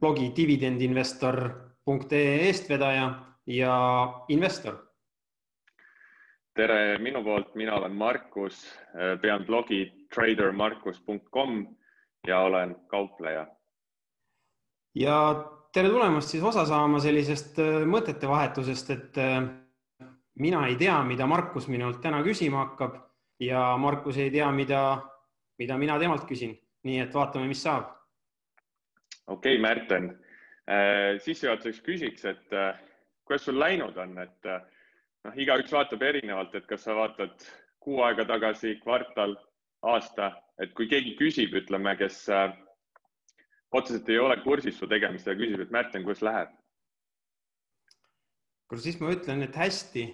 blogi dividendinvestor.ee eestvedaja ja investor. tere minu poolt, mina olen Markus, pean blogi tradermarkus.com ja olen kaupleja. ja tere tulemast siis osa saama sellisest mõtete vahetusest, et mina ei tea, mida Markus minult täna küsima hakkab ja Markus ei tea, mida, mida mina temalt küsin. nii et vaatame, mis saab. Okei okay,, Märten äh,, sissejuhatuseks küsiks, et äh, kuidas sul läinud on, et äh, noh, igaüks vaatab erinevalt, et kas sa vaatad kuu aega tagasi, kvartal, aasta, et kui keegi küsib, ütleme, kes otseselt ei ole kursis su tegemistega, küsib, et Märten, kuidas läheb? kuule, siis ma ütlen, et hästi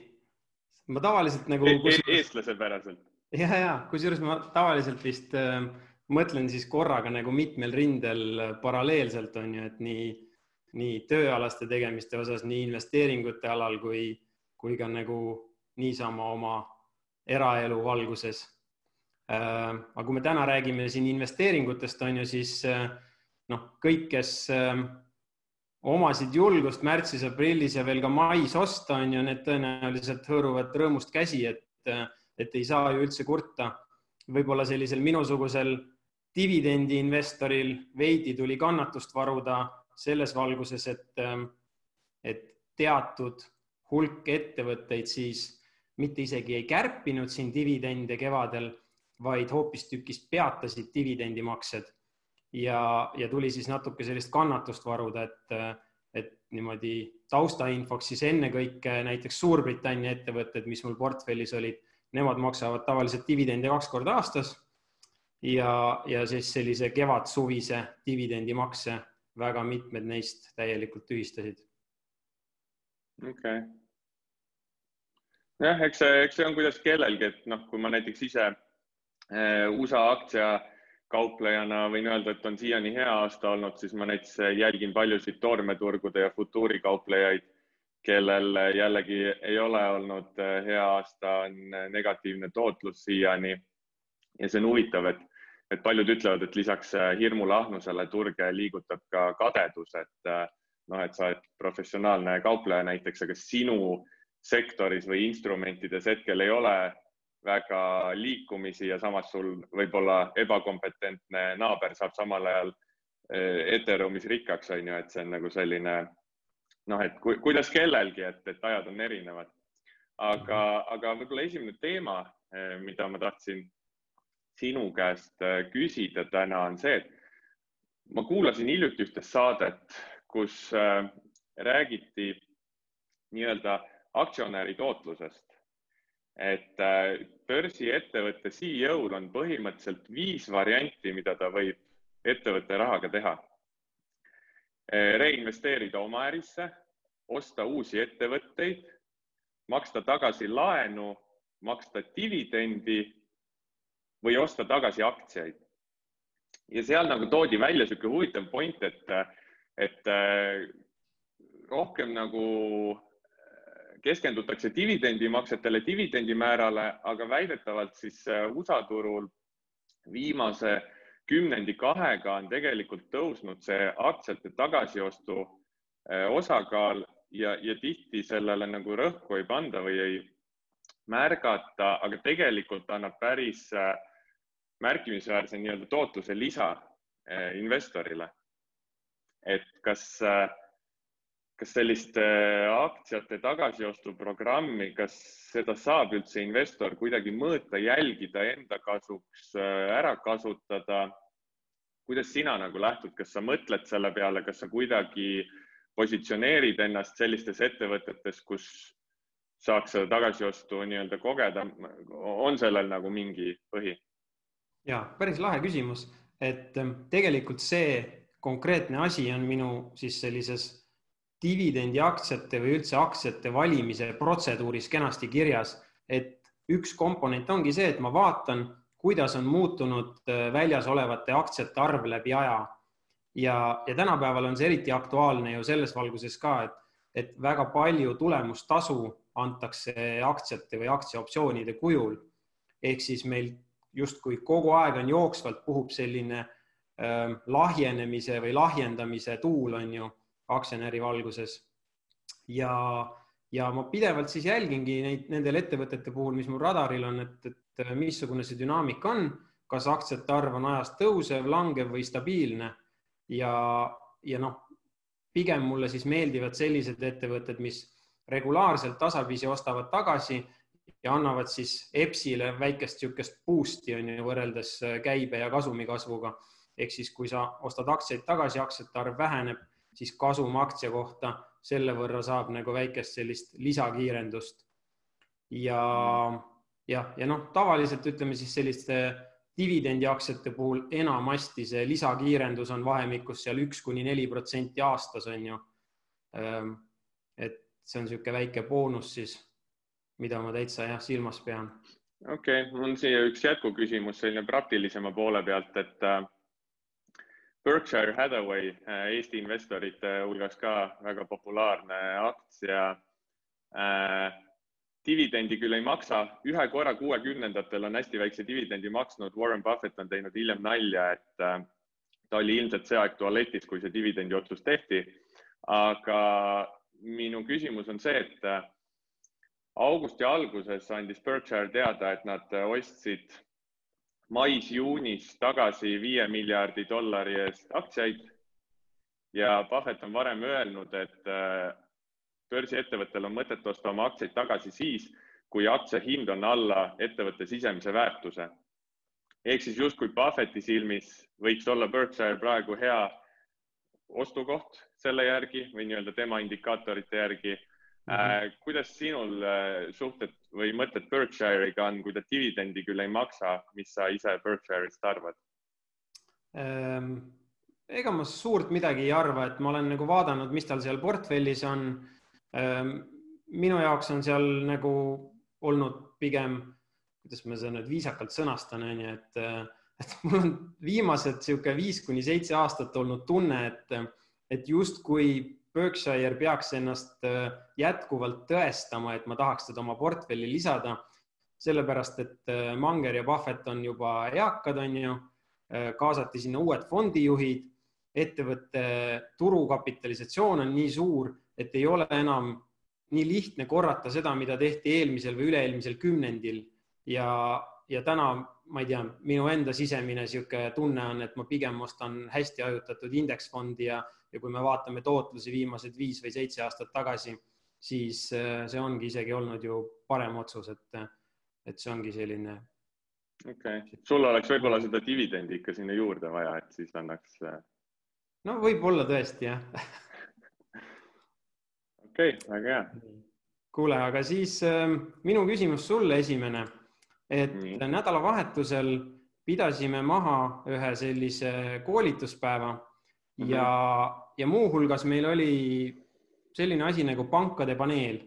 ma tavaliselt nagu e. Kus... eestlase päraselt. ja, ja kusjuures ma tavaliselt vist äh, mõtlen siis korraga nagu mitmel rindel paralleelselt on ju, et nii, nii tööalaste tegemiste osas, nii investeeringute alal kui, kui ka nagu niisama oma eraelu valguses aga kui me täna räägime siin investeeringutest, on ju, siis noh, kõik, kes omasid julgust märtsis-aprillis ja veel ka mais osta, on ju, need tõenäoliselt hõõruvad rõõmust käsi, et, et ei saa ju üldse kurta. võib-olla sellisel minusugusel dividendiinvestoril veidi tuli kannatust varuda selles valguses, et, et teatud hulk ettevõtteid siis mitte isegi ei kärpinud siin dividende kevadel, vaid hoopistükkis peatasid dividendimaksed ja, ja tuli siis natuke sellist kannatust varuda, et, et niimoodi taustainfoks siis ennekõike näiteks Suurbritannia ettevõtted, mis mul portfellis olid, nemad maksavad tavaliselt dividende kaks korda aastas. Ja, ja siis sellise kevad-suvise dividendimakse väga mitmed neist täielikult tühistasid. okei okay. jah, eks see, eks see on kuidas kellelgi, et noh, kui ma näiteks ise äh, USA aktsia äh, kauplejana võin öelda, et on siiani hea aasta olnud, siis ma näiteks jälgin paljusid toormeturgude ja futuurikauplejaid, kellel jällegi ei ole olnud hea aasta, on negatiivne tootlus siiani. ja see on huvitav, et, et paljud ütlevad, et lisaks hirmule, ahnusele turge liigutab ka kadedus, et noh, et sa oled professionaalne kaupleja näiteks, aga sinu sektoris või instrumentides hetkel ei ole väga liikumisi ja samas sul võib-olla ebakompetentne naaber saab samal ajal eh, Ethereumis rikkaks, on ju, et see on nagu selline noh, et ku, kuidas kellelgi, et, et ajad on erinevad. aga, aga võib-olla esimene teema, mida ma tahtsin sinu käest eh, küsida täna on see, et ma kuulasin hiljuti ühte saadet, kus räägiti nii-öelda aktsionäri tootlusest et äh, börsiettevõtte CEO-l on põhimõtteliselt viis varianti, mida ta võib ettevõtte rahaga teha. Äh, reinvesteerida oma ärisse, osta uusi ettevõtteid, maksta tagasi laenu, maksta dividendi või osta tagasi aktsiaid. ja seal nagu toodi välja niisugune huvitav point, et, et äh, rohkem nagu keskendutakse dividendimaksetele, dividendimäärale, aga väidetavalt siis äh, USA turul viimase kümnendi kahega on tegelikult tõusnud see aktsiate tagasiostu äh, osakaal ja, ja tihti sellele nagu rõhku ei panda või ei märgata, aga tegelikult annab päris äh, märkimisväärse nii-öelda tootluse lisa investorile. et kas äh, kas sellist äh, aktsiate tagasiostuprogrammi, kas seda saab üldse investor kuidagi mõõta, jälgida, enda kasuks ära kasutada? kuidas sina nagu lähtud, kas sa mõtled selle peale, kas sa kuidagi positsioneerid ennast sellistes ettevõtetes, kus saaks seda tagasiostu nii-öelda kogeda, on sellel nagu mingi põhi? Ja päris lahe küsimus, et ähm, tegelikult see konkreetne asi on minu siis sellises dividendiaktsiate või üldse aktsiate valimise protseduuris kenasti kirjas, et üks komponent ongi see, et ma vaatan, kuidas on muutunud äh, väljas olevate aktsiate arv läbi aja. ja, ja tänapäeval on see eriti aktuaalne ju selles valguses ka, et, et väga palju tulemustasu antakse aktsiate või aktsiaoptsioonide kujul. ehk siis meil justkui kogu aeg on jooksvalt puhub selline äh, lahjenemise või lahjendamise tuul on ju aktsionäri valguses. ja, ja ma pidevalt siis jälgingi neid nendel ettevõtete puhul, mis mul radaril on, et, et missugune see dünaamika on, kas aktsiate arv on ajas tõusev, langev või stabiilne ja, ja noh, pigem mulle siis meeldivad sellised ettevõtted, mis regulaarselt tasapisi ostavad tagasi ja annavad siis EPS-ile väikest niisugust boost'i on ju võrreldes äh, käibe ja kasumi kasvuga. ehk siis, kui sa ostad aktsiaid tagasi, aktsiate arv väheneb, siis kasum aktsia kohta selle võrra saab nagu väikest sellist lisakiirendust. ja jah, ja noh, tavaliselt ütleme siis selliste dividendiaktsiate puhul enamasti see lisakiirendus on vahemikus seal üks kuni neli protsenti aastas on ju. Ehm, et see on niisugune väike boonus siis, mida ma täitsa jah silmas pean. okei okay,, mul on siia üks jätkuküsimus selline praktilisema poole pealt, et äh, Berkshire Hathaway äh, Eesti investorite hulgas ka väga populaarne aktsia äh, dividendi küll ei maksa, ühe korra kuuekümnendatel on hästi väikse dividendi maksnud, Warren Buffett on teinud hiljem nalja, et äh, ta oli ilmselt see aeg tualetis, kui see dividendi otsus tehti. aga minu küsimus on see, et äh, augusti alguses andis Berkshire teada, et nad ostsid mais-juunis tagasi viie miljardi dollari eest aktsiaid ja Buffett on varem öelnud, et äh, börsiettevõttel on mõtet osta oma aktsiaid tagasi siis, kui aktsia hind on alla ettevõtte sisemise väärtuse. ehk siis justkui Buffetti silmis võiks olla Berkshire praegu hea ostukoht selle järgi või nii-öelda tema indikaatorite järgi. -hmm. kuidas sinul äh, suhted või mõtted Berkshire'iga on, kui ta dividendi küll ei maksa, mis sa ise Berkshire'ist arvad ähm,? ega ma suurt midagi ei arva, et ma olen nagu vaadanud, mis tal seal portfellis on Ehm, minu jaoks on seal nagu olnud pigem, kuidas ma seda nüüd viisakalt sõnastan, on ju, et, et mul on viimased niisugune viis kuni seitse aastat olnud tunne, et, et justkui Berkshire peaks ennast äh, jätkuvalt tõestama, et ma tahaks teda oma portfelli lisada, sellepärast et äh, Manger ja Buffett on juba eakad, on ju, äh, kaasati sinna uued fondijuhid, ettevõtte turukapitalisatsioon on nii suur et ei ole enam nii lihtne korrata seda, mida tehti eelmisel või üle-eelmisel kümnendil. Ja, ja täna ma ei tea, minu enda sisemine niisugune tunne on, et ma pigem ostan hästi hajutatud indeksfondi ja, ja kui me vaatame tootlusi viimased viis või seitse aastat tagasi, siis äh, see ongi isegi olnud ju parem otsus, et, et see ongi selline. okei okay., sul oleks võib-olla seda dividendi ikka sinna juurde vaja, et siis annaks. Äh, no võib-olla tõesti jah okei okay,, väga hea. kuule, aga siis äh, minu küsimus sulle esimene, et Nii. nädalavahetusel pidasime maha ühe sellise koolituspäeva mm -hmm. ja, ja muuhulgas meil oli selline asi nagu pankade paneel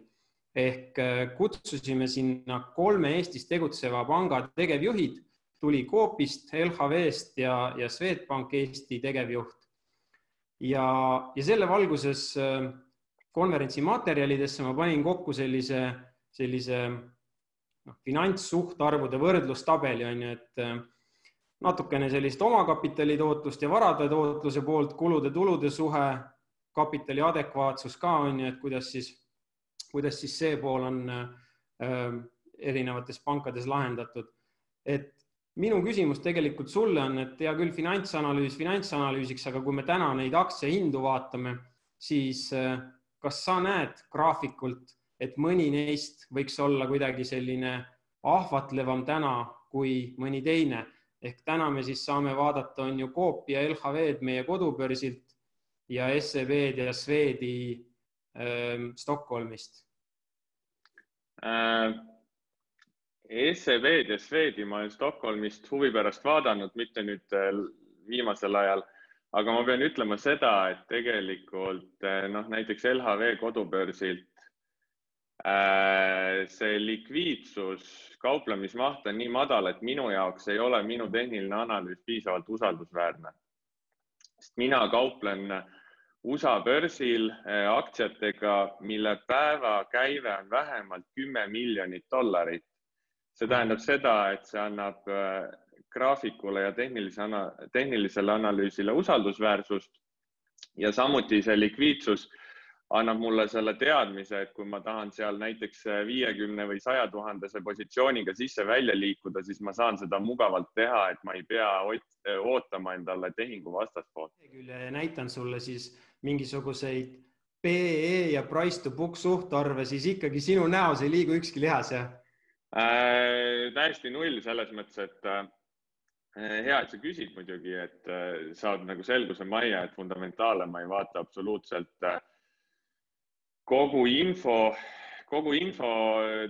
ehk äh, kutsusime sinna kolme Eestis tegutseva panga tegevjuhid, tuli Coopist, LHV-st ja, ja Swedbank Eesti tegevjuht. ja, ja selle valguses äh, konverentsi materjalidesse ma panin kokku sellise, sellise noh, finantssuhtarvude võrdlustabeli on ju, et äh, natukene sellist omakapitali tootlust ja varade tootluse poolt, kulude-tulude suhe, kapitali adekvaatsus ka on ju, et kuidas siis, kuidas siis see pool on äh, erinevates pankades lahendatud. et minu küsimus tegelikult sulle on, et hea küll, finantsanalüüs finantsanalüüsiks, aga kui me täna neid aktsiahindu vaatame, siis äh, kas sa näed graafikult, et mõni neist võiks olla kuidagi selline ahvatlevam täna kui mõni teine ehk täna me siis saame vaadata, on ju Coopi ja LHV-d meie kodubörsilt ja SEB-d ja Swedi äh, Stockholmist äh,. SEB-d ja Swedi ma olen Stockholmist huvi pärast vaadanud, mitte nüüd äh, viimasel ajal aga ma pean ütlema seda, et tegelikult eh, noh, näiteks LHV kodubörsilt äh, see likviidsus, kauplemismaht on nii madal, et minu jaoks ei ole minu tehniline analüüs piisavalt usaldusväärne. sest mina kauplen USA börsil äh, aktsiatega, mille päevakäive on vähemalt kümme miljonit dollarit. see tähendab seda, et see annab äh, graafikule ja tehnilise, tehnilisele analüüsile usaldusväärsust ja samuti see likviidsus annab mulle selle teadmise, et kui ma tahan seal näiteks viiekümne või saja tuhandese positsiooniga sisse-välja liikuda, siis ma saan seda mugavalt teha, et ma ei pea ootama endale tehingu vastaspoolt. näitan sulle siis mingisuguseid PE ja price to book suhtarve, siis ikkagi sinu näos ei liigu ükski lihas, jah äh,? täiesti null selles mõttes, et äh, hea, et sa küsid muidugi, et äh, saad nagu selguse majja, et fundamentaale ma ei vaata absoluutselt äh, kogu info, kogu info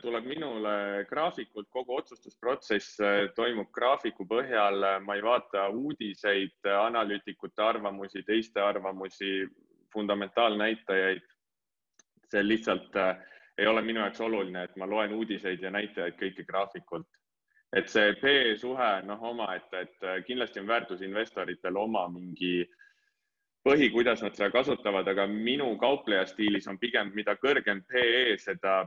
tuleb minule graafikult, kogu otsustusprotsess eh, toimub graafiku põhjal, ma ei vaata uudiseid, analüütikute arvamusi, teiste arvamusi, fundamentaalnäitajaid. see lihtsalt ei ole minu jaoks oluline, et ma loen uudiseid ja näitajaid kõike graafikult. et see P suhe, noh, omaette, et kindlasti on väärtusinvestoritel oma mingi äh, põhi, kuidas nad seda kasutavad, aga minu kaupleja stiilis on pigem, mida kõrgem PE, seda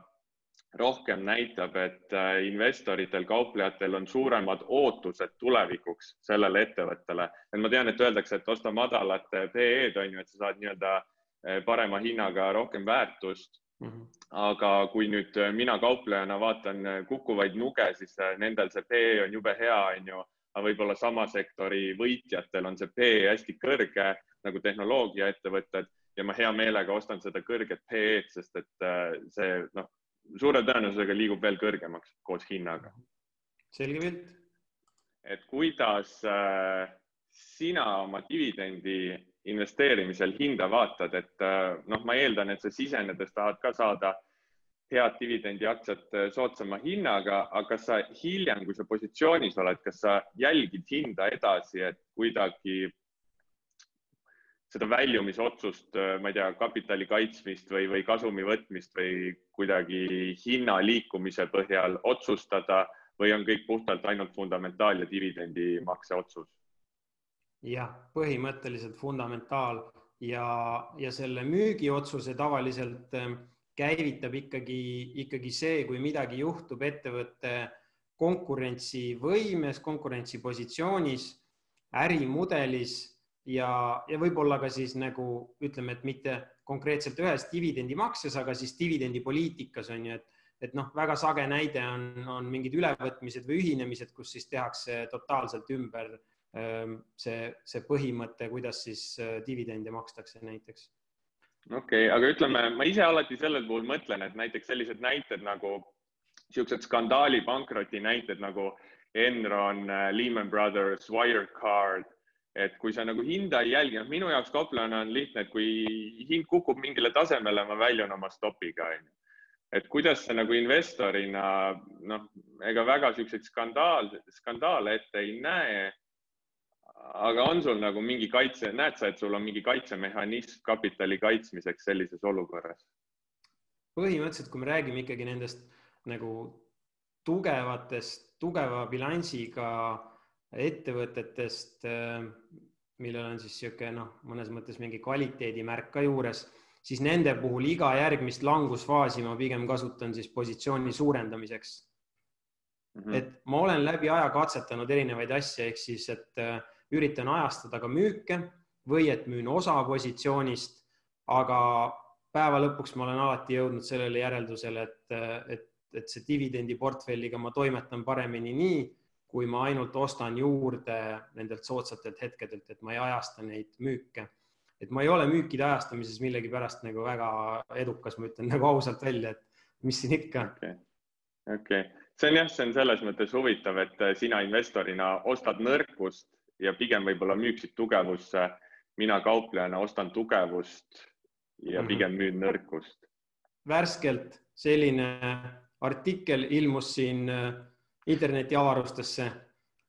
rohkem näitab, et äh, investoritel, kauplejatel on suuremad ootused tulevikuks sellele ettevõttele. et ma tean, et öeldakse, et osta madalat PE-d on ju, et sa saad nii-öelda äh, parema hinnaga rohkem väärtust mm. -hmm. aga kui nüüd mina kauplejana vaatan kukkuvaid nuge, siis äh, nendel see PE on jube hea, on ju, aga võib-olla sama sektori võitjatel on see PE hästi kõrge nagu tehnoloogiaettevõtted ja ma hea meelega ostan seda kõrget PE-d, sest et äh, see noh, suure tõenäosusega liigub veel kõrgemaks koos hinnaga. selge pilt. et kuidas äh, sina oma dividendi investeerimisel hinda vaatad, et äh, noh, ma eeldan, et sa sisenedes tahad ka saada head dividendiaktsiat äh, soodsama hinnaga, aga kas sa hiljem, kui sa positsioonis oled, kas sa jälgid hinda edasi, et kuidagi seda väljumisotsust, äh, ma ei tea, kapitali kaitsmist või, või kasumi võtmist või kuidagi hinna liikumise põhjal otsustada või on kõik puhtalt ainult fundamentaal ja dividendimakse otsus? jah, põhimõtteliselt fundamentaal ja, ja selle müügiotsuse tavaliselt ähm, käivitab ikkagi, ikkagi see, kui midagi juhtub ettevõtte konkurentsivõimes, konkurentsipositsioonis, ärimudelis ja, ja võib-olla ka siis nagu ütleme, et mitte konkreetselt ühes dividendimakses, aga siis dividendipoliitikas on ju, et, et noh, väga sage näide on, on mingid ülevõtmised või ühinemised, kus siis tehakse totaalselt ümber ähm, see, see põhimõte, kuidas siis äh, dividende makstakse näiteks. okei okay,, aga ütleme, ma ise alati sellel puhul mõtlen, et näiteks sellised näited nagu niisugused skandaali pankroti näited nagu Enron, äh, Lehman Brothers, Wirecard et kui sa nagu hinda ei jälgi, noh, minu jaoks kauplejana on lihtne, et kui hind kukub mingile tasemele, ma väljun oma stopiga, onju. et kuidas sa nagu investorina, noh, ega väga siukseid skandaal, skandaale ette ei näe. aga on sul nagu mingi kaitse, näed sa, et sul on mingi kaitsemehhanism kapitali kaitsmiseks sellises olukorras? põhimõtteliselt, kui me räägime ikkagi nendest nagu tugevatest, tugeva bilansiga ettevõtetest, äh, millel on siis niisugune noh, mõnes mõttes mingi kvaliteedimärk ka juures, siis nende puhul iga järgmist langusfaasi ma pigem kasutan siis positsiooni suurendamiseks mm. -hmm. et ma olen läbi aja katsetanud erinevaid asju, ehk siis, et äh, üritan ajastada ka müüke või et müün osa positsioonist, aga päeva lõpuks ma olen alati jõudnud sellele järeldusele, et, äh, et, et see dividendiportfelliga ma toimetan paremini nii kui ma ainult ostan juurde nendelt soodsatelt hetkedelt, et ma ei ajasta neid müüke. et ma ei ole müükide ajastamises millegipärast nagu väga edukas, ma ütlen nagu ausalt välja, et mis siin ikka. okei okay. okay., see on jah, see on selles mõttes huvitav, et sina investorina ostad nõrkust ja pigem võib-olla müüksid tugevusse. mina kauplejana ostan tugevust ja mhm. pigem müün nõrkust. värskelt selline artikkel ilmus siin internetiavarustesse,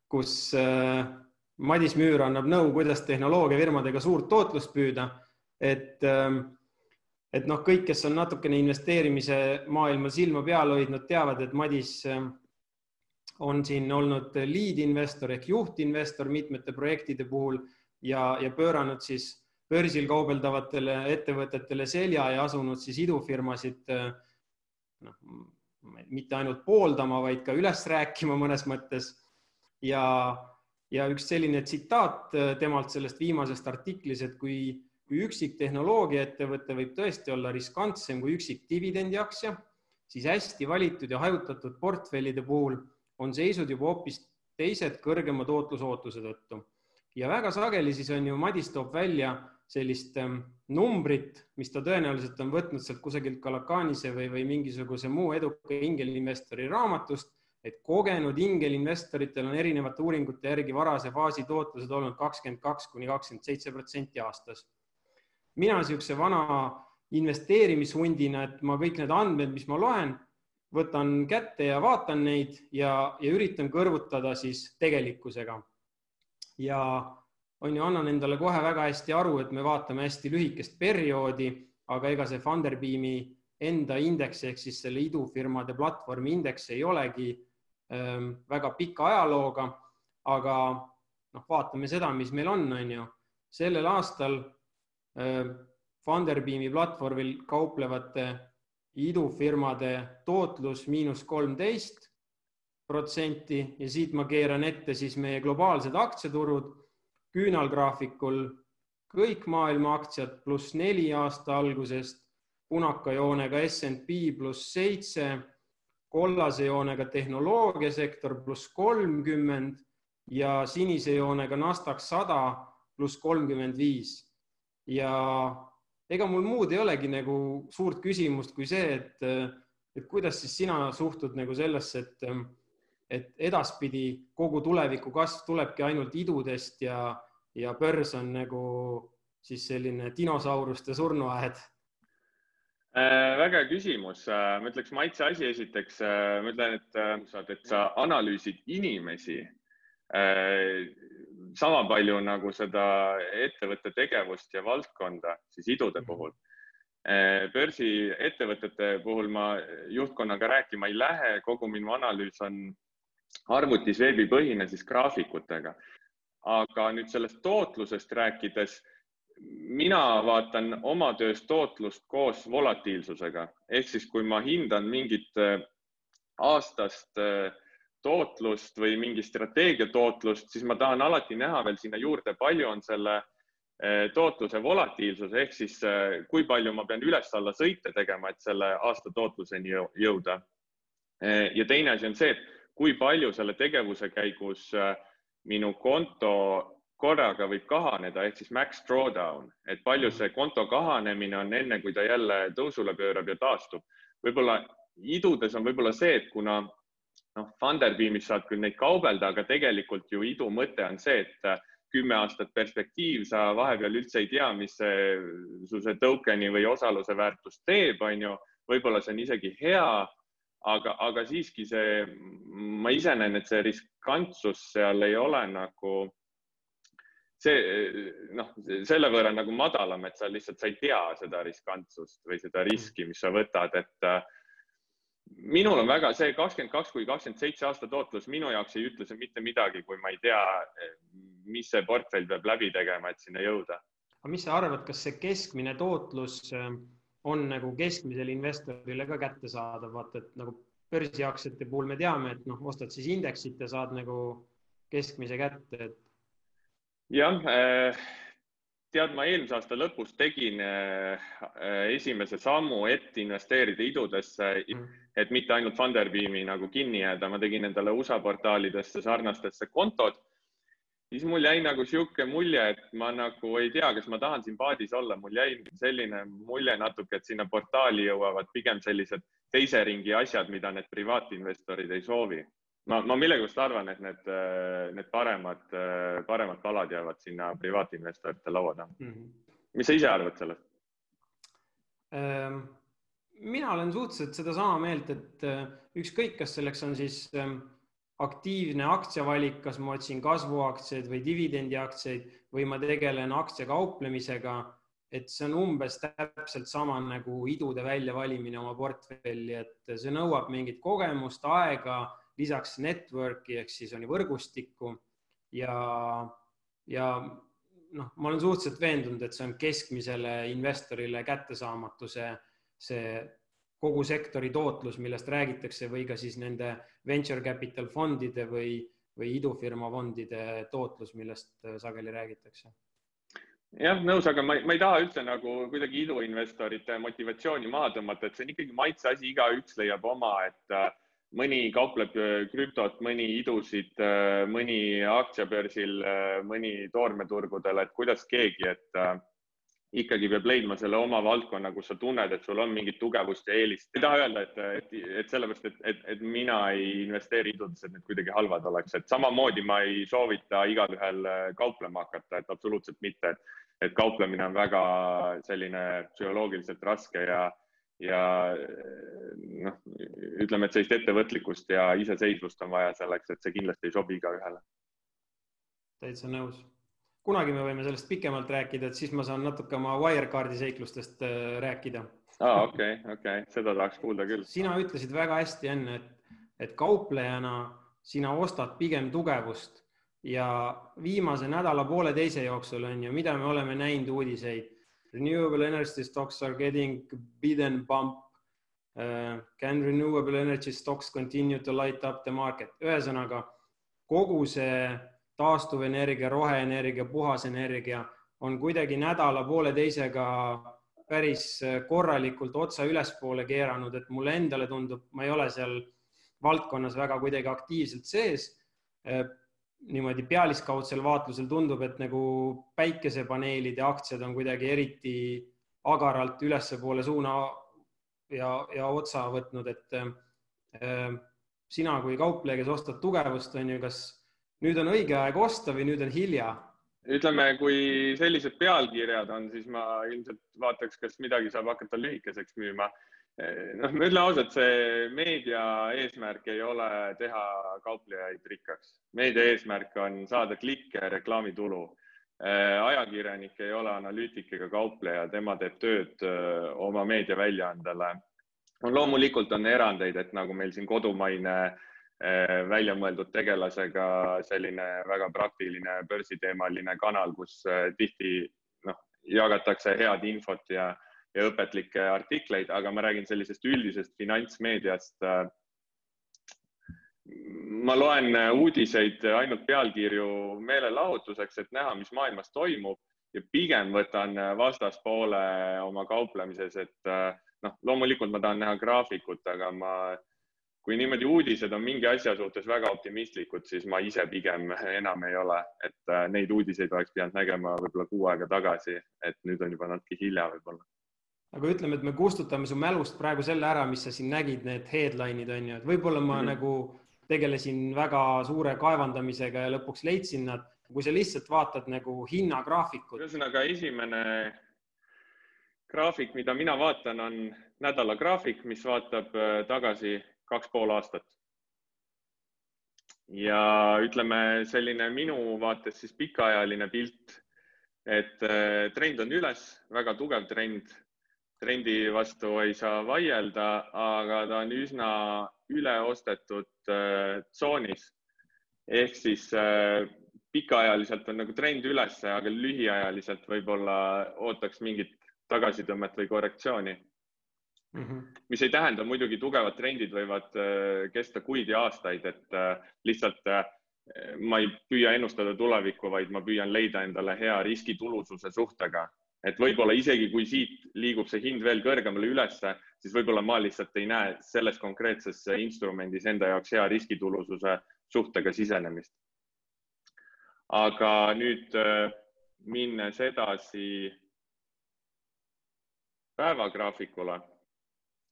kus äh, Madis Müür annab nõu, kuidas tehnoloogiafirmadega suurt tootlust püüda. et, ähm, et noh, kõik, kes on natukene investeerimise maailmal silma peal hoidnud, teavad, et Madis ähm, on siin olnud lead investor ehk juhtinvestor mitmete projektide puhul ja, ja pööranud siis börsil kaubeldavatele ettevõtetele selja ja asunud siis idufirmasid äh, noh, mitte ainult pooldama, vaid ka üles rääkima mõnes mõttes. ja, ja üks selline tsitaat äh, temalt sellest viimasest artiklis, et kui, kui üksik tehnoloogiaettevõte võib tõesti olla riskantsem kui üksik dividendiaktsia, siis hästi valitud ja hajutatud portfellide puhul on seisud juba hoopis teised kõrgema tootlusootuse tõttu. ja väga sageli siis on ju, Madis toob välja sellist ähm, numbrit, mis ta tõenäoliselt on võtnud sealt kusagilt Kalakanise või, või mingisuguse muu eduka ingelinvestori raamatust, et kogenud ingelinvestoritel on erinevate uuringute järgi varase faasi tootlused olnud kakskümmend kaks kuni kakskümmend seitse protsenti aastas. mina niisuguse vana investeerimishundina, et ma kõik need andmed, mis ma loen, võtan kätte ja vaatan neid ja, ja üritan kõrvutada siis tegelikkusega. ja on ju, annan endale kohe väga hästi aru, et me vaatame hästi lühikest perioodi, aga ega see Funderbeami enda indeks ehk siis selle idufirmade platvormi indeks ei olegi ähm, väga pika ajalooga, aga noh, vaatame seda, mis meil on, on ju. sellel aastal äh, Funderbeami platvormil kauplevate idufirmade tootlus miinus kolmteist protsenti ja siit ma keeran ette siis meie globaalsed aktsiaturud küünalgraafikul kõik maailma aktsiad pluss neli aasta algusest, punaka joonega SNP pluss seitse, kollase joonega tehnoloogiasektor pluss kolmkümmend ja sinise joonega Nasdaq sada pluss kolmkümmend viis. ja ega mul muud ei olegi nagu suurt küsimust kui see, et, et kuidas siis sina suhtud nagu sellesse, et, et edaspidi kogu tuleviku kasv tulebki ainult idudest ja ja börs on nagu siis selline dinosauruste surnuaed äh,? väga hea küsimus äh,. ma ütleks maitse asi esiteks äh,. ma ütlen, et äh,, et sa analüüsid inimesi sama palju nagu seda ettevõtte tegevust ja valdkonda siis idude mhm. puhul börsiettevõtete puhul ma juhtkonnaga rääkima ei lähe, kogu minu analüüs on arvutis veebipõhine siis graafikutega aga nüüd sellest tootlusest rääkides, mina vaatan oma töös tootlust koos volatiilsusega ehk siis, kui ma hindan mingit äh, aastast äh, tootlust või mingi strateegia tootlust, siis ma tahan alati näha veel sinna juurde, palju on selle äh, tootluse volatiilsus ehk siis kui palju ma pean üles-alla sõite tegema, et selle aasta tootluseni jõuda. ja teine asi on see, et kui palju selle tegevuse käigus äh, minu konto korraga võib kahaneda ehk siis max drawdown, et palju see konto kahanemine on enne, kui ta jälle tõusule pöörab ja taastub. võib-olla idudes on võib-olla see, et kuna noh, Funderbeamis saad küll neid kaubelda, aga tegelikult ju idu mõte on see, et kümme aastat perspektiiv, sa vahepeal üldse ei tea, mis see, su see token'i või osaluse väärtus teeb, on ju. võib-olla see on isegi hea aga, aga siiski see, ma ise näen, et see riskantsus seal ei ole nagu see noh, selle võrra nagu madalam, et sa lihtsalt, sa ei tea seda riskantsust või seda riski, mis sa võtad, et äh, minul on väga see kakskümmend kaks kuni kakskümmend seitse aasta tootlus minu jaoks ei ütle see mitte midagi, kui ma ei tea, mis see portfell peab läbi tegema, et sinna jõuda. aga mis sa arvad, kas see keskmine tootlus äh, on nagu keskmisele investorile ka kättesaadav, vaata, et nagu börsiaktsiate puhul me teame, et noh, ostad siis indeksit ja saad nagu keskmise kätte, et. jah, äh, tead, ma eelmise aasta lõpus tegin äh, esimese sammu, et investeerida idudesse mm., et mitte ainult Funderbeami nagu kinni jääda, ma tegin endale USA portaalidesse sarnastesse kontod siis mul jäi nagu sihuke mulje, et ma nagu ei tea, kas ma tahan siin paadis olla, mul jäi selline mulje natuke, et sinna portaali jõuavad pigem sellised teise ringi asjad, mida need privaatinvestorid ei soovi. ma, ma millegipärast arvan, et need, need paremad, paremad kalad jäävad sinna privaatinvestorite laua taha mm. -hmm. mis sa ise arvad sellest? Ehm, mina olen suhteliselt sedasama meelt, et äh, ükskõik, kas selleks on siis ähm, aktiivne aktsiavalik, kas ma otsin kasvuaktsiaid või dividendiaktsiaid või ma tegelen aktsiakauplemisega, et see on umbes täpselt sama nagu idude väljavalimine oma portfelli, et see nõuab mingit kogemust, aega, lisaks network'i ehk siis on ju võrgustikku. Ja, ja noh, ma olen suhteliselt veendunud, et see on keskmisele investorile kättesaamatu, see, see kogu sektori tootlus, millest räägitakse või ka siis nende venture capital fondide või, või idufirma fondide tootlus, millest sageli räägitakse. Jah, nõus, aga ma, ma ei taha üldse nagu kuidagi iduinvestorite motivatsiooni maha tõmmata, et see on ikkagi maitse asi, igaüks leiab oma, et äh, mõni kaupleb äh, krüptot, mõni idusid, äh, mõni aktsiabörsil, mõni toormeturgudel, et kuidas keegi, et ikkagi peab leidma selle oma valdkonna, kus sa tunned, et sul on mingit tugevust ja eelist. ei taha öelda, et, et, et sellepärast, et, et, et mina ei investeeri idudesse, et need kuidagi halvad oleks, et samamoodi ma ei soovita igalühel kauplema hakata, et absoluutselt mitte, et, et kauplemine on väga selline psühholoogiliselt raske ja, ja noh, ütleme, et sellist ettevõtlikkust ja iseseisvust on vaja selleks, et see kindlasti ei sobi igaühele. täitsa nõus kunagi me võime sellest pikemalt rääkida, et siis ma saan natuke oma Wirecardi seiklustest äh, rääkida. aa, okei, okei, seda tahaks kuulda küll. sina ütlesid väga hästi enne, et, et kauplejana sina ostad pigem tugevust ja viimase nädala-pooleteise jooksul on ju, mida me oleme näinud uudiseid. Renewable energy stocks are getting bid and bump uh,. Can renewable energy stocks continue to light up the market? ühesõnaga kogu see taastuvenergia, roheenergia, puhas energia on kuidagi nädala-pooleteisega päris korralikult otsa ülespoole keeranud, et mulle endale tundub, ma ei ole seal valdkonnas väga kuidagi aktiivselt sees. niimoodi pealiskaudsel vaatlusel tundub, et nagu päikesepaneelide aktsiad on kuidagi eriti agaralt ülespoole suuna ja, ja otsa võtnud, et äh, sina kui kaupleja, kes ostad tugevust, on ju, kas nüüd on õige aeg osta või nüüd on hilja? ütleme, kui sellised pealkirjad on, siis ma ilmselt vaataks, kas midagi saab hakata lühikeseks müüma. noh, ma ütlen ausalt, see meedia eesmärk ei ole teha kauplejaid rikkaks. meedia eesmärk on saada klikke, reklaamitulu. ajakirjanik ei ole analüütik ega kaupleja, tema teeb tööd oma meediaväljaandele. loomulikult on erandeid, et nagu meil siin kodumaine äh, välja mõeldud tegelasega selline väga praktiline börsiteemaline kanal, kus eh, tihti noh, jagatakse head infot ja, ja õpetlikke artikleid, aga ma räägin sellisest üldisest finantsmeediast. ma loen uudiseid ainult pealkirju meelelahutuseks, et näha, mis maailmas toimub ja pigem võtan vastaspoole oma kauplemises, et noh, loomulikult ma tahan näha graafikut, aga ma kui niimoodi uudised on mingi asja suhtes väga optimistlikud, siis ma ise pigem enam ei ole, et äh, neid uudiseid oleks pidanud nägema võib-olla kuu aega tagasi, et nüüd on juba natuke hilja võib-olla. aga ütleme, et me kustutame su mälust praegu selle ära, mis sa siin nägid, need headline'id on ju, et võib-olla ma mm -hmm. nagu tegelesin väga suure kaevandamisega ja lõpuks leidsin nad. kui sa lihtsalt vaatad nagu hinnagraafikut. ühesõnaga esimene graafik, mida mina vaatan, on nädalagraafik, mis vaatab äh, tagasi kaks pool aastat. ja ütleme, selline minu vaates siis pikaajaline pilt, et äh, trend on üles, väga tugev trend. trendi vastu ei saa vaielda, aga ta on üsna üleostetud äh, tsoonis. ehk siis äh, pikaajaliselt on nagu trend üles, aga lühiajaliselt võib-olla ootaks mingit tagasitõmmet või korrektsiooni Mm -hmm. mis ei tähenda muidugi, tugevad trendid võivad äh, kesta kuid ja aastaid, et äh, lihtsalt äh, ma ei püüa ennustada tulevikku, vaid ma püüan leida endale hea riskitulususe suhtega. et võib-olla isegi kui siit liigub see hind veel kõrgemale ülesse, siis võib-olla ma lihtsalt ei näe selles konkreetses instrumendis enda jaoks hea riskitulususe suhtega sisenemist. aga nüüd minnes edasi päevagraafikule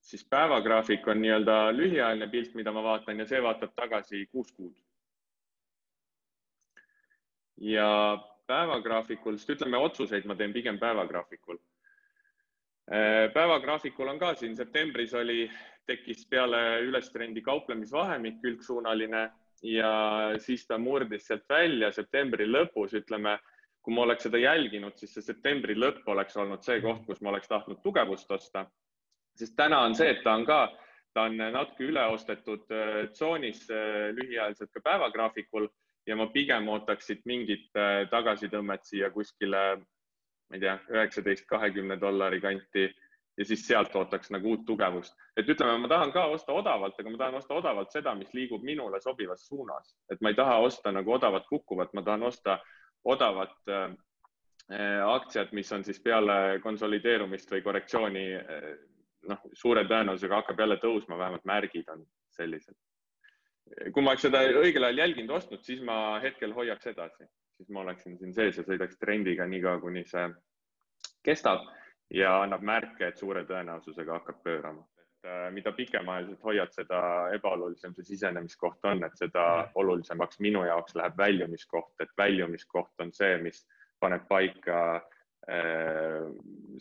siis päevagraafik on nii-öelda lühiajaline pilt, mida ma vaatan ja see vaatab tagasi kuus kuud. ja päevagraafikul, sest ütleme, otsuseid ma teen pigem päevagraafikul. Äh, päevagraafikul on ka siin septembris oli, tekkis peale ülestrendi kauplemisvahemik külgsuunaline ja siis ta murdis sealt välja septembri lõpus, ütleme, kui ma oleks seda jälginud, siis see septembri lõpp oleks olnud see koht, kus ma oleks tahtnud tugevust osta sest täna on see, et ta on ka, ta on natuke üleostetud äh, tsoonis äh, lühiajaliselt ka päevagraafikul ja ma pigem ootaks siit mingit äh, tagasitõmmet siia kuskile, ma ei tea, üheksateist, kahekümne dollari kanti ja siis sealt ootaks nagu uut tugevust. et ütleme, ma tahan ka osta odavalt, aga ma tahan osta odavalt seda, mis liigub minule sobivas suunas, et ma ei taha osta nagu odavat kukkuvat, ma tahan osta odavat äh, aktsiat, mis on siis peale konsolideerumist või korrektsiooni äh, noh, suure tõenäosusega hakkab jälle tõusma, vähemalt märgid on sellised. kui ma oleks seda õigel ajal jälginud, ostnud, siis ma hetkel hoiaks edasi, siis ma oleksin siin sees ja sõidaks trendiga niikaua, kuni see kestab ja annab märke, et suure tõenäosusega hakkab pöörama. et äh, mida pikemaajaliselt hoiad, seda ebaolulisem see sisenemiskoht on, et seda olulisemaks minu jaoks läheb väljumiskoht, et väljumiskoht on see, mis paneb paika äh,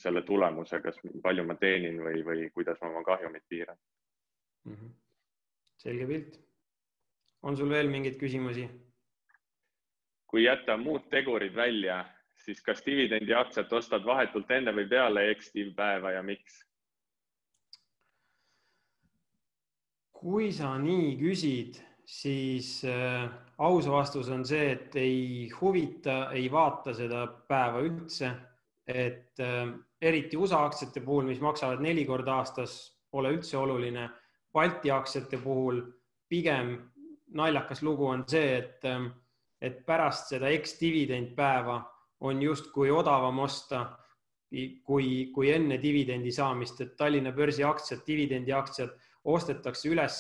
selle tulemuse, kas palju ma teenin või, või kuidas ma oma kahjumit piiran mm. -hmm. selge pilt. on sul veel mingeid küsimusi? kui jätta muud tegurid välja, siis kas dividendiaktsiat ostad vahetult enne või peale X-Div päeva ja miks? kui sa nii küsid, siis äh, aus vastus on see, et ei huvita, ei vaata seda päeva üldse. Et äh, eriti USA aktsiate puhul, mis maksavad neli korda aastas, pole üldse oluline. Balti aktsiate puhul pigem naljakas lugu on see, et, äh, et pärast seda eks-dividend päeva on justkui odavam osta kui, kui enne dividendi saamist, et Tallinna börsi aktsiad, dividendiaktsiad ostetakse üles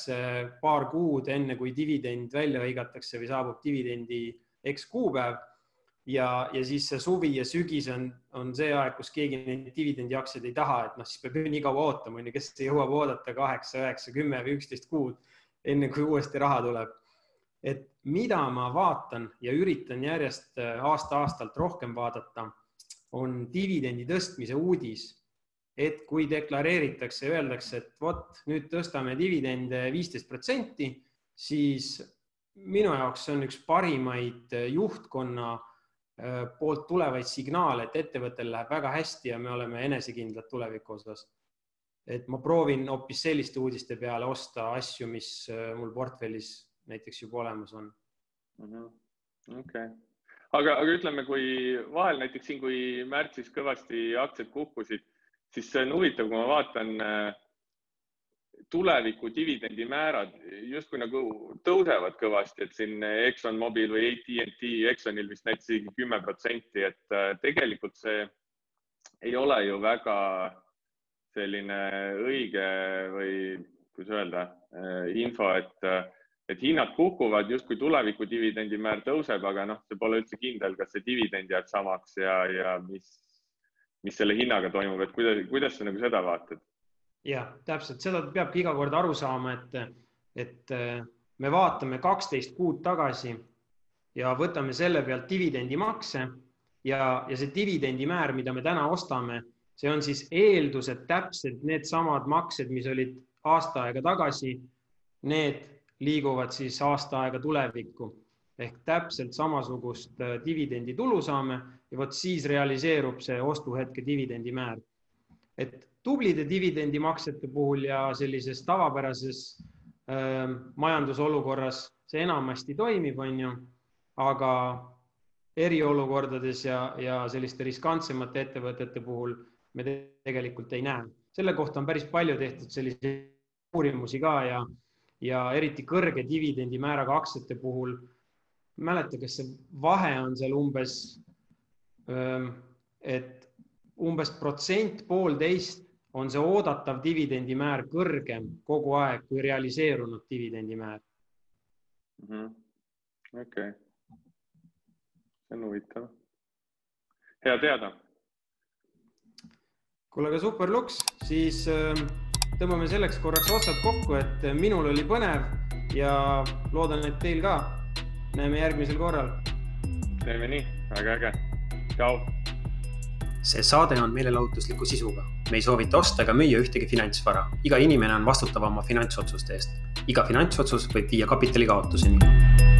paar kuud enne, kui dividend välja hõigatakse või saabub dividendi X kuupäev. Ja, ja siis see suvi ja sügis on, on see aeg, kus keegi neid dividendiaktsiaid ei taha, et noh, siis peab ju nii kaua ootama, on ju, kes jõuab oodata kaheksa, üheksa, kümme või üksteist kuud, enne kui uuesti raha tuleb et mida ma vaatan ja üritan järjest äh, aasta-aastalt rohkem vaadata, on dividendi tõstmise uudis. et kui deklareeritakse, öeldakse, et vot nüüd tõstame dividende viisteist protsenti, siis minu jaoks see on üks parimaid äh, juhtkonna poolt tulevaid signaale, et ettevõttel läheb väga hästi ja me oleme enesekindlad tuleviku osas. et ma proovin hoopis selliste uudiste peale osta asju, mis mul portfellis näiteks juba olemas on. Mhm. okei, aga, aga ütleme, kui vahel näiteks siin, kui märtsis kõvasti aktsiad kukkusid, siis see on huvitav, kui ma vaatan äh, tuleviku dividendimäärad justkui nagu tõusevad kõvasti, et siin Exxon Mobil või AT&T, Exxonil vist näitas isegi kümme protsenti, et äh, tegelikult see ei ole ju väga selline õige või kuidas öelda, äh, info, et et hinnad kukuvad, justkui tuleviku dividendimäär tõuseb, aga noh, see pole üldse kindel, kas see dividend jääb samaks ja, ja mis, mis selle hinnaga toimub, et kuidas, kuidas sa nagu seda vaatad? Jah, täpselt, seda peabki iga kord aru saama, et, et äh, me vaatame kaksteist kuud tagasi ja võtame selle pealt dividendimakse ja, ja see dividendimäär, mida me täna ostame, see on siis eeldused täpselt needsamad maksed, mis olid aasta aega tagasi. Need liiguvad siis aasta aega tulevikku ehk täpselt samasugust äh, dividenditulu saame ja vot siis realiseerub see ostuhetke dividendimäär. et tublide dividendimaksete puhul ja sellises tavapärases äh, majandusolukorras see enamasti toimib, on ju, aga eriolukordades ja, ja selliste riskantsemate ettevõtete puhul me tegelikult ei näe. selle kohta on päris palju tehtud selliseid uurimusi ka ja ja eriti kõrge dividendimääraga aktsiate puhul, mäleta, kas see vahe on seal umbes, et umbes protsent, poolteist on see oodatav dividendimäär kõrgem kogu aeg kui realiseerunud dividendimäär mm -hmm.. okei okay., see on huvitav. hea teada. kuule, aga super luks, siis äh, tõmbame selleks korraks otsad kokku, et minul oli põnev ja loodan, et teil ka. näeme järgmisel korral. teeme nii, väga äge. tšau. See saade on meelelahutusliku sisuga. me ei soovita osta ega müüa ühtegi finantsvara. iga inimene on vastutav oma finantsotsuste eest. iga finantsotsus võib viia kapitali kaotuseni